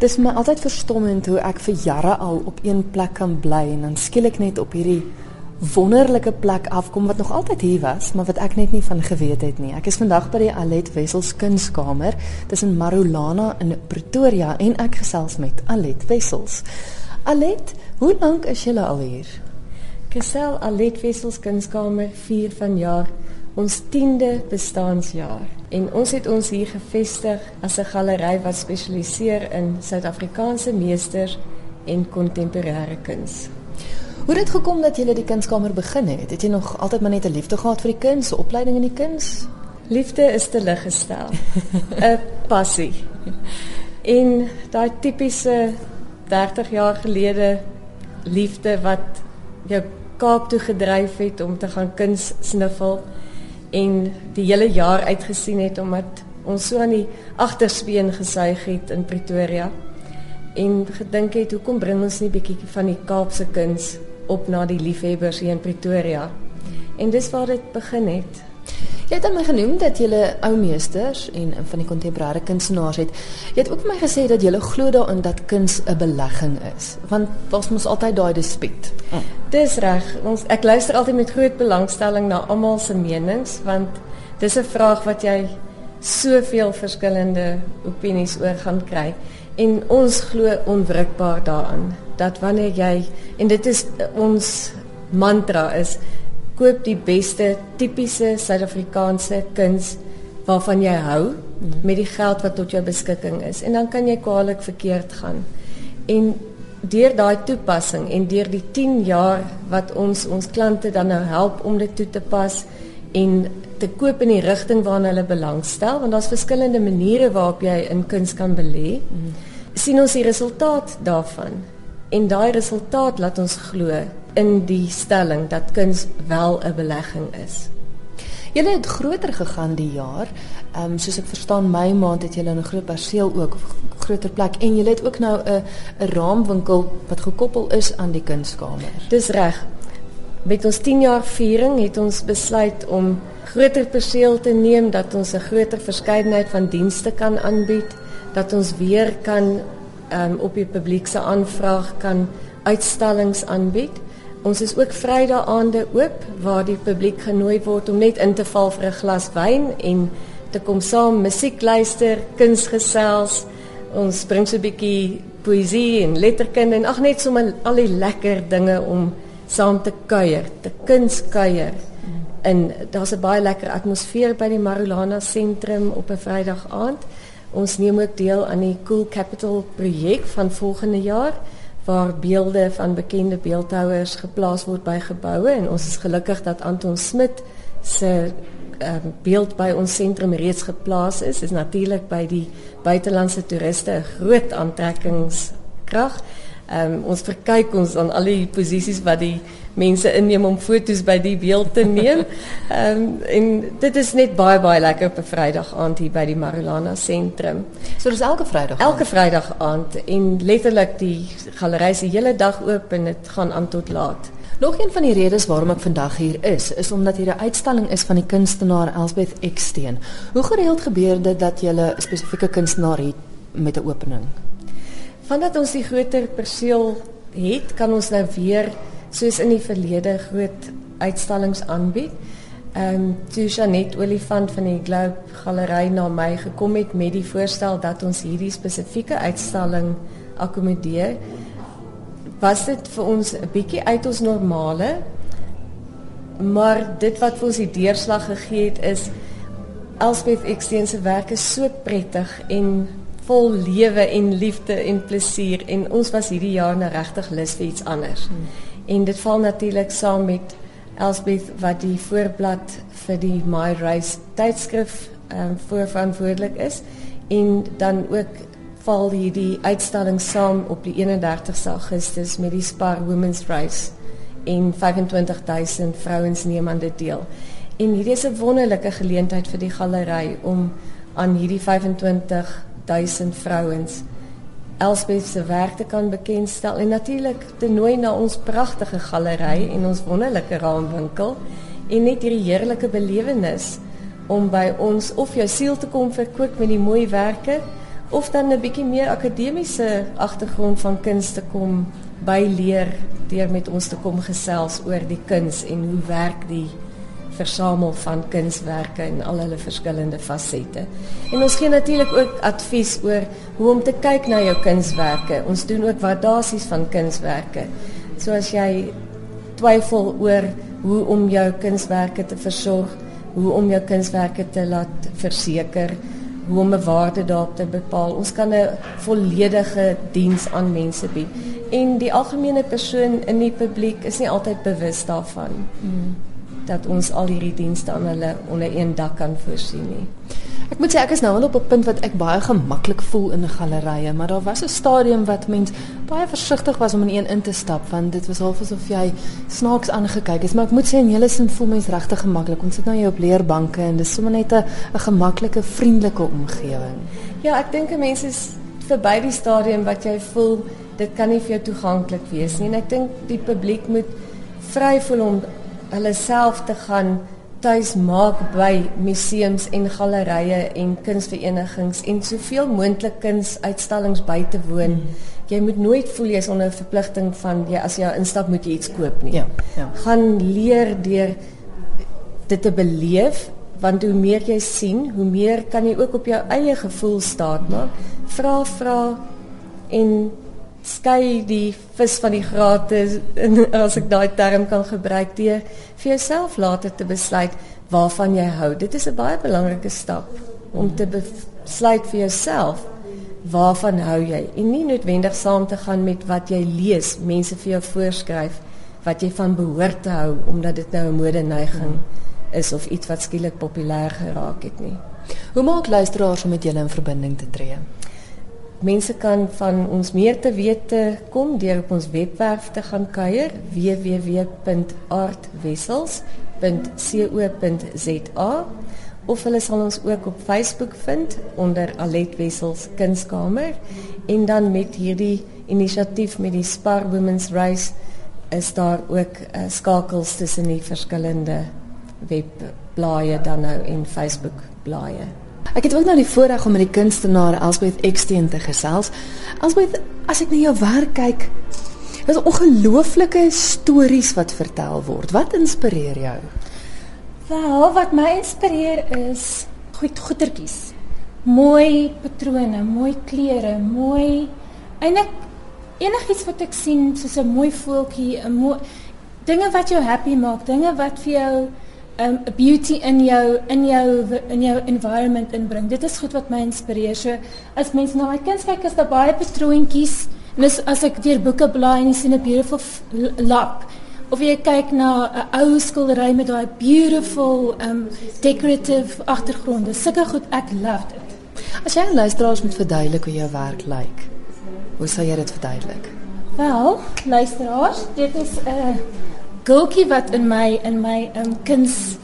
Dit is my altyd verstommend hoe ek vir jare al op een plek kan bly en dan skielik net op hierdie wonderlike plek afkom wat nog altyd hier was, maar wat ek net nie van geweet het nie. Ek is vandag by die Alet Wessels Kunskamer tussen Marulana in Pretoria en ek gesels met Alet Wessels. Alet, hoe lank is jy al hier? Gesel Alet Wessels Kunskamer 4 van jaar ons 10de bestaanjaar en ons het ons hier gevestig as 'n galery wat spesialiseer in Suid-Afrikaanse meesters en kontemporêre kuns. Hoe het dit gekom dat jy die kunskamer begin het? Het jy nog altyd maar net 'n liefde gehad vir die kuns, opleiding in die kuns? Liefde is te lig gestel. 'n Passie. En daai tipiese 30 jaar gelede liefde wat jou Kaap toe gedryf het om te gaan kuns sniffel en die hele jaar uitgesien het omdat ons so aan die agterspeen gesuig het in Pretoria en gedink het hoekom bring ons nie bietjie van die Kaapse kuns op na die liefhebbers hier in Pretoria. En dis waar dit begin het. Jy het my genoem dat jy ou meesters en van die kontemporêre kunstenaars het. Jy het ook vir my gesê dat jy glo daarin dat kuns 'n belegging is, want ons moet altyd daai dispuut. Mm. Dis reg. Ons ek luister altyd met groot belangstelling na almal se menings want dis 'n vraag wat jy soveel verskillende opinies oor gaan kry en ons glo onwrikbaar daaraan dat wanneer jy en dit is ons mantra is koop die beste tipiese Suid-Afrikaanse kuns waarvan jy hou met die geld wat tot jou beskikking is en dan kan jy kwaliek verkeerd gaan. En deur daai toepassing en deur die 10 jaar wat ons ons klante dan nou help om dit toe te pas en te koop in die rigting waarna hulle belangstel want daar's verskillende maniere waarop jy in kuns kan belê. Mm. sien ons die resultaat daarvan. En daai resultaat laat ons glo in die stelling dat kuns wel 'n belegging is. Julle het groter gegaan die jaar. Ehm um, soos ek verstaan my maand het julle 'n groot perseel ook groter plek en julle het ook nou 'n 'n raamwinkel wat gekoppel is aan die kunskamer. Dis reg. Met ons 10 jaar viering het ons besluit om groter perseel te neem dat ons 'n groter verskeidenheid van dienste kan aanbied, dat ons weer kan ehm um, op die publiek se aanvraag kan uitstallings aanbied. Ons is ook Vrydag aande oop waar die publiek genooi word om net in te val vir 'n glas wyn en te kom saam musiek luister, kuns gesels. Ons bring so 'n bietjie poësie en letterkunde en ag net sommer al die lekker dinge om saam te kuier, te kuns kuier. En daar's 'n baie lekker atmosfeer by die Marulana sentrum op 'n Vrydag aand. Ons neem ook deel aan die Cool Capital projek van volgende jaar waar beelde van bekende beeldhouers geplaas word by geboue en ons is gelukkig dat Anton Smit se um, beeld by ons sentrum reeds geplaas is. Is natuurlik by die buitelandse toeriste 'n groot aantrekkingskrag. Um, ons verkyk ons aan al die posisies wat die mense inneem om foto's by die beeld te neem. Ehm um, en dit is net baie baie lekker op 'n Vrydag aand hier by die Marulana sentrum. So dis elke Vrydag. Elke Vrydag aand en letterlik die galery se hele dag oop en dit gaan aan tot laat. Nog een van die redes waarom ek vandag hier is, is omdat hier 'n uitstalling is van die kunstenaar Elsbeth Eksteen. Hoe gereeld gebeur dit dat jy 'n spesifieke kunstenaar het met 'n opening? Vandat ons die groter perseel het, kan ons nou weer soos in die verlede groot uitstallings aanbied. Ehm um, toe Janet Olifant van die Globe Galery na my gekom het met die voorstel dat ons hierdie spesifieke uitstalling akkommodeer, was dit vir ons 'n bietjie uit ons normale. Maar dit wat vir ons die deurslag gegee het is Elspeth Eksteen se werk is so prettig en vol lewe en liefde en plesier en ons was hierdie jaar nou regtig lus vir iets anders. Hmm. En dit val natuurlik saam met Elsbeth wat die voorblad vir die My Race tydskrif ehm um, voorverantwoordelik is en dan ook val hierdie uitstalling saam op die 31ste Augustus met die Spar Women's Race en 25000 vrouens neem aan dit deel. En hierdie is 'n wonderlike geleentheid vir die galery om aan hierdie 25000 vrouens Elspeth se werk te kan bekendstel en natuurlik te nooi na ons pragtige galery en ons wonderlike raamwinkel en net hierdie heerlike belewenis om by ons of jou siel te kom verkoop met die mooi werke of dan 'n bietjie meer akademiese agtergrond van kuns te kom byleer deur met ons te kom gesels oor die kuns en hoe werk die versamel van kunswerke in al hulle verskillende fasette. En ons gee natuurlik ook advies oor hoe om te kyk na jou kunswerke. Ons doen ook waardasies van kunswerke. So as jy twyfel oor hoe om jou kunswerke te versorg, hoe om jou kunswerke te laat verseker, hoe om 'n waarde daarop te bepaal. Ons kan 'n volledige diens aan mense bied. En die algemene persoon in die publiek is nie altyd bewus daarvan. Hmm dat ons al hierdie dienste aan hulle onder een dak kan voorsien nie. Ek moet sê ek is nou al op 'n punt wat ek baie gemaklik voel in gallerye, maar daar was 'n stadium wat mens baie versigtig was om in een in te stap want dit was half asof jy snaaks aangekyk is, maar ek moet sê in hele sin voel mens regtig gemaklik. Ons sit nou hier op leerbanke en dis sommer net 'n gemaklike, vriendelike omgewing. Ja, ek dink 'n mens is verby die stadium wat jy voel dit kan nie vir jou toeganklik wees nie en ek dink die publiek moet vry voel om hulle self te gaan tuis maak by museums en gallerye en kunsverenigings en soveel moontlik kunsuitstallings by te woon. Hmm. Jy moet nooit voel jy's onder 'n verpligting van jy as jy instap moet jy iets koop nie. Ja. Ja. Gaan leer deur dit te beleef want hoe meer jy sien, hoe meer kan jy ook op jou eie gevoel staat maak. Vra vra en skei die vis van die grate as ek daai term kan gebruik deur vir jouself later te besluit waarvan jy hou. Dit is 'n baie belangrike stap om te besluit vir jouself waarvan hou jy en nie noodwendig saam te gaan met wat jy lees, mense vir jou voorskryf wat jy van behoort te hou omdat dit nou 'n mode neiging is of iets wat skielik populêr geraak het nie. Hoe maak luisteraars om met julle in verbinding te tree? Mense kan van ons meer te wete kom deur op ons webwerf te gaan kuier www.artwessels.co.za of hulle sal ons ook op Facebook vind onder Alet Wessels Kunskamer en dan met hierdie inisiatief met die Spar Women's Race is daar ook uh, skakels tussen die verskillende webblaaie dan nou en Facebook blaaie. Ek het ook nou die voorreg om met die kunstenaar Elsbeth Eksteen te gesels. Elsbeth, as ek na jou werk kyk, is ongelooflike stories wat vertel word. Wat inspireer jou? Wel, wat my inspireer is goed goedertjies. Mooi patrone, mooi kleure, mooi eintlik enigiets wat ek sien soos 'n mooi voeltjie, 'n mooi dinge wat jou happy maak, dinge wat vir jou um, beauty in jou in jou in jou environment inbring. Dit is goed wat my inspireer. So as mense na my kuns kyk, is daar baie patroontjies en as, as ek deur boeke blaai en sien 'n beautiful lap of jy kyk na 'n ou skildery met daai beautiful um decorative agtergronde. Sulke goed ek love dit. As jy luisteraars moet verduidelik hoe jou werk lyk. Hoe sal jy dit verduidelik? Wel, luisteraars, dit is 'n uh, gultjie wat in my in my um kuns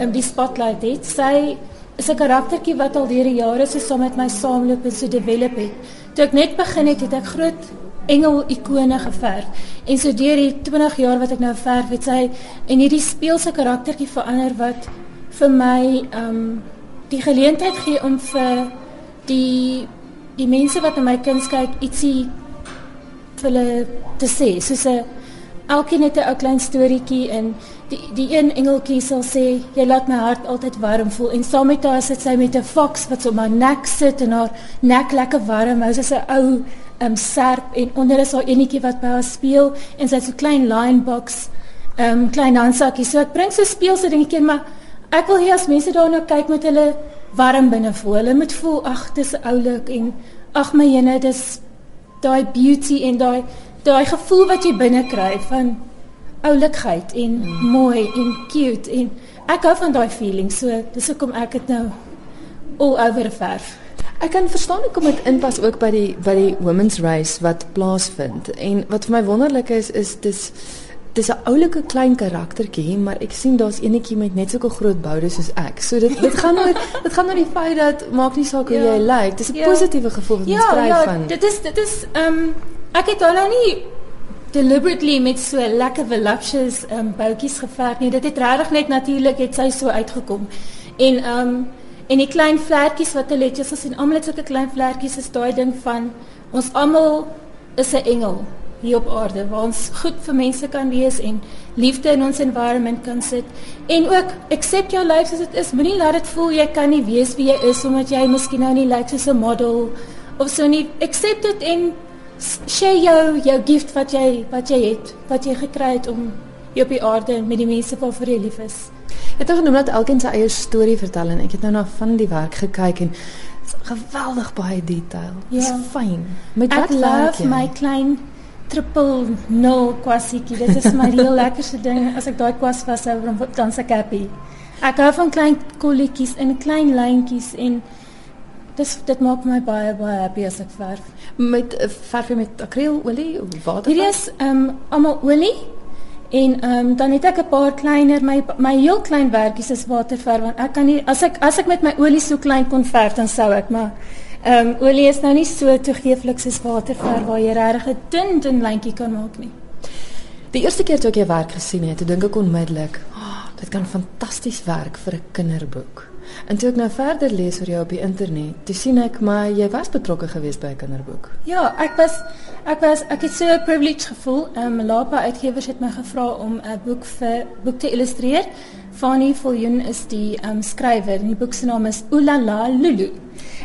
um die spotlight het. Sy is 'n karaktertjie wat al deur die jare so saam met my saamloop en so develop het. Toe ek net begin het, het ek groot engel ikone geverf. En so deur die 20 jaar wat ek nou verf, het sy en hierdie speelse karaktertjie verander wat vir my um die geleentheid gee om vir die die mense wat in my kuns kyk ietsie vir hulle te sê. Soos 'n elkeen het 'n ou klein storieetjie en die die een engeltjie sal sê jy laat my hart altyd warm voel. En saam met haar sit sy met 'n fox wat op haar nek sit en haar nek lekker warm hou. Soos 'n ou um serp en onder is haar enetjie wat by haar speel en sy het so 'n klein line box um klein handsakkie. So ek bring so speel so dingetjie maar ek wil hê as mense daarna kyk met hulle warm binne voel. Hulle moet voel ag dis oulik. En ag my jene dis daai beauty en daai daai gevoel wat jy binne kry van oulikheid en mm. mooi en cute en ek hou van daai feeling so dis hoekom ek dit nou all over verf. Ek kan verstaan hoekom dit inpas ook by die by die women's race wat plaasvind en wat vir my wonderlik is is dis dis 'n oulike klein karaktertjie maar ek sien daar's enetjie met net sulke groot boude soos ek. So dit dit gaan oor dit gaan oor die feit dat maak nie saak hoe ja. jy lyk. Dis 'n ja. positiewe gevoel wat jy ja, skryf ja, van. Ja, dit is dit is ehm um, Ek het nou nie deliberately met so lekker voluptuous um, boutjies geverf nie. Dit het regtig net natuurlik het sy so uitgekom. En um, En die klein vlekkies wat hulle het, jy sien almal het sulke klein vlekkies is daai ding van ons almal is 'n engel hier op aarde waar ons goed vir mense kan wees en liefde in ons environment kan sit en ook accept jou life soos dit is. Moenie laat dit voel jy kan nie wees wie jy is omdat jy miskien nou nie lyk like soos 'n model of so nie. Accept dit en share jou jou gift wat jy wat jy het, wat jy gekry het om hier op die aarde met die mense vir jou lief is. Jy het genoem dat elkeen sy eie storie vertel en ek het nou na van die werk gekyk en geweldig baie detail. Dis ja. fyn. Met wat love my klein triple nul kwasiekie. Dit is my heel lekkerste ding as ek daai kwas vashou dan se happy. Ek hou van klein kolletjies en klein lyntjies en dis dit maak my baie baie happy as ek verf. Met uh, verf met akrilolie of water? Hierdie is ehm um, almal olie en ehm um, dan het ek 'n paar kleiner my my heel klein werkies is waterverf want ek kan nie as ek as ek met my olie so klein kon verf dan sou ek maar ehm um, olie is nou nie so toegeeflik soos waterverf waar jy regtig 'n dun dun lyntjie kan maak nie. Die eerste keer toe ek jou werk gesien het, dink ek onmiddellik, oh, dit kan fantasties werk vir 'n kinderboek. En toe ek nou verder lees oor jou op die internet, toe sien ek maar jy was betrokke geweest by 'n kinderboek. Ja, ek was ek was ek het so 'n privilege gevoel. Ehm um, Lapa Uitgewers het my gevra om 'n boek vir boek te illustreer. Fanny Viljoen is die ehm um, skrywer en die boek se naam is Oulala Lulu.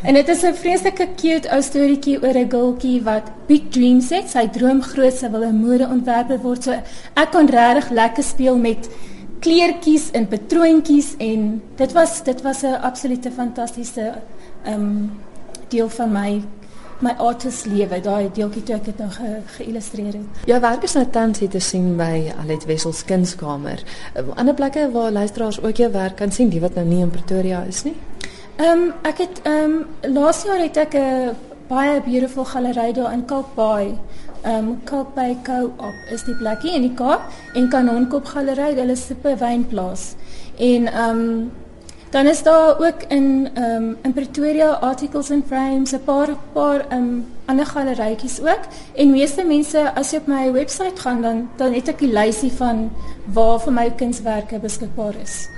En dit is 'n vreeslike cute ou storieetjie oor 'n gultjie wat big dreams het. Sy droom groot, sy wil 'n modeontwerper word. So ek kon regtig lekker speel met kleertjies en patroontjies en dit was dit was 'n absolute fantastiese ehm um, deel van my my artist lewe daai deeltjie toe ek dit nou ge, geillustreer het. Ja, werk is nou tans hier te sien by Alet Wessels kunskamer. Ander plekke waar luisteraars ook jou werk kan sien, die wat nou nie in Pretoria is nie. Ehm um, ek het ehm um, laas jaar het ek 'n baie beautiful galery daar in Kalkbaai Ehm um, Kalkbay Co-op is die plekkie in die Kaap en Kanonkop Galery, hulle 'n wynplaas. En ehm um, dan is daar ook in ehm um, in Pretoria Articles and Frames 'n paar paar ehm um, ander galerytjies ook. En meeste mense as jy op my webwerf gaan dan dan het ek 'n lysie van waar vir my kunswerke beskikbaar is.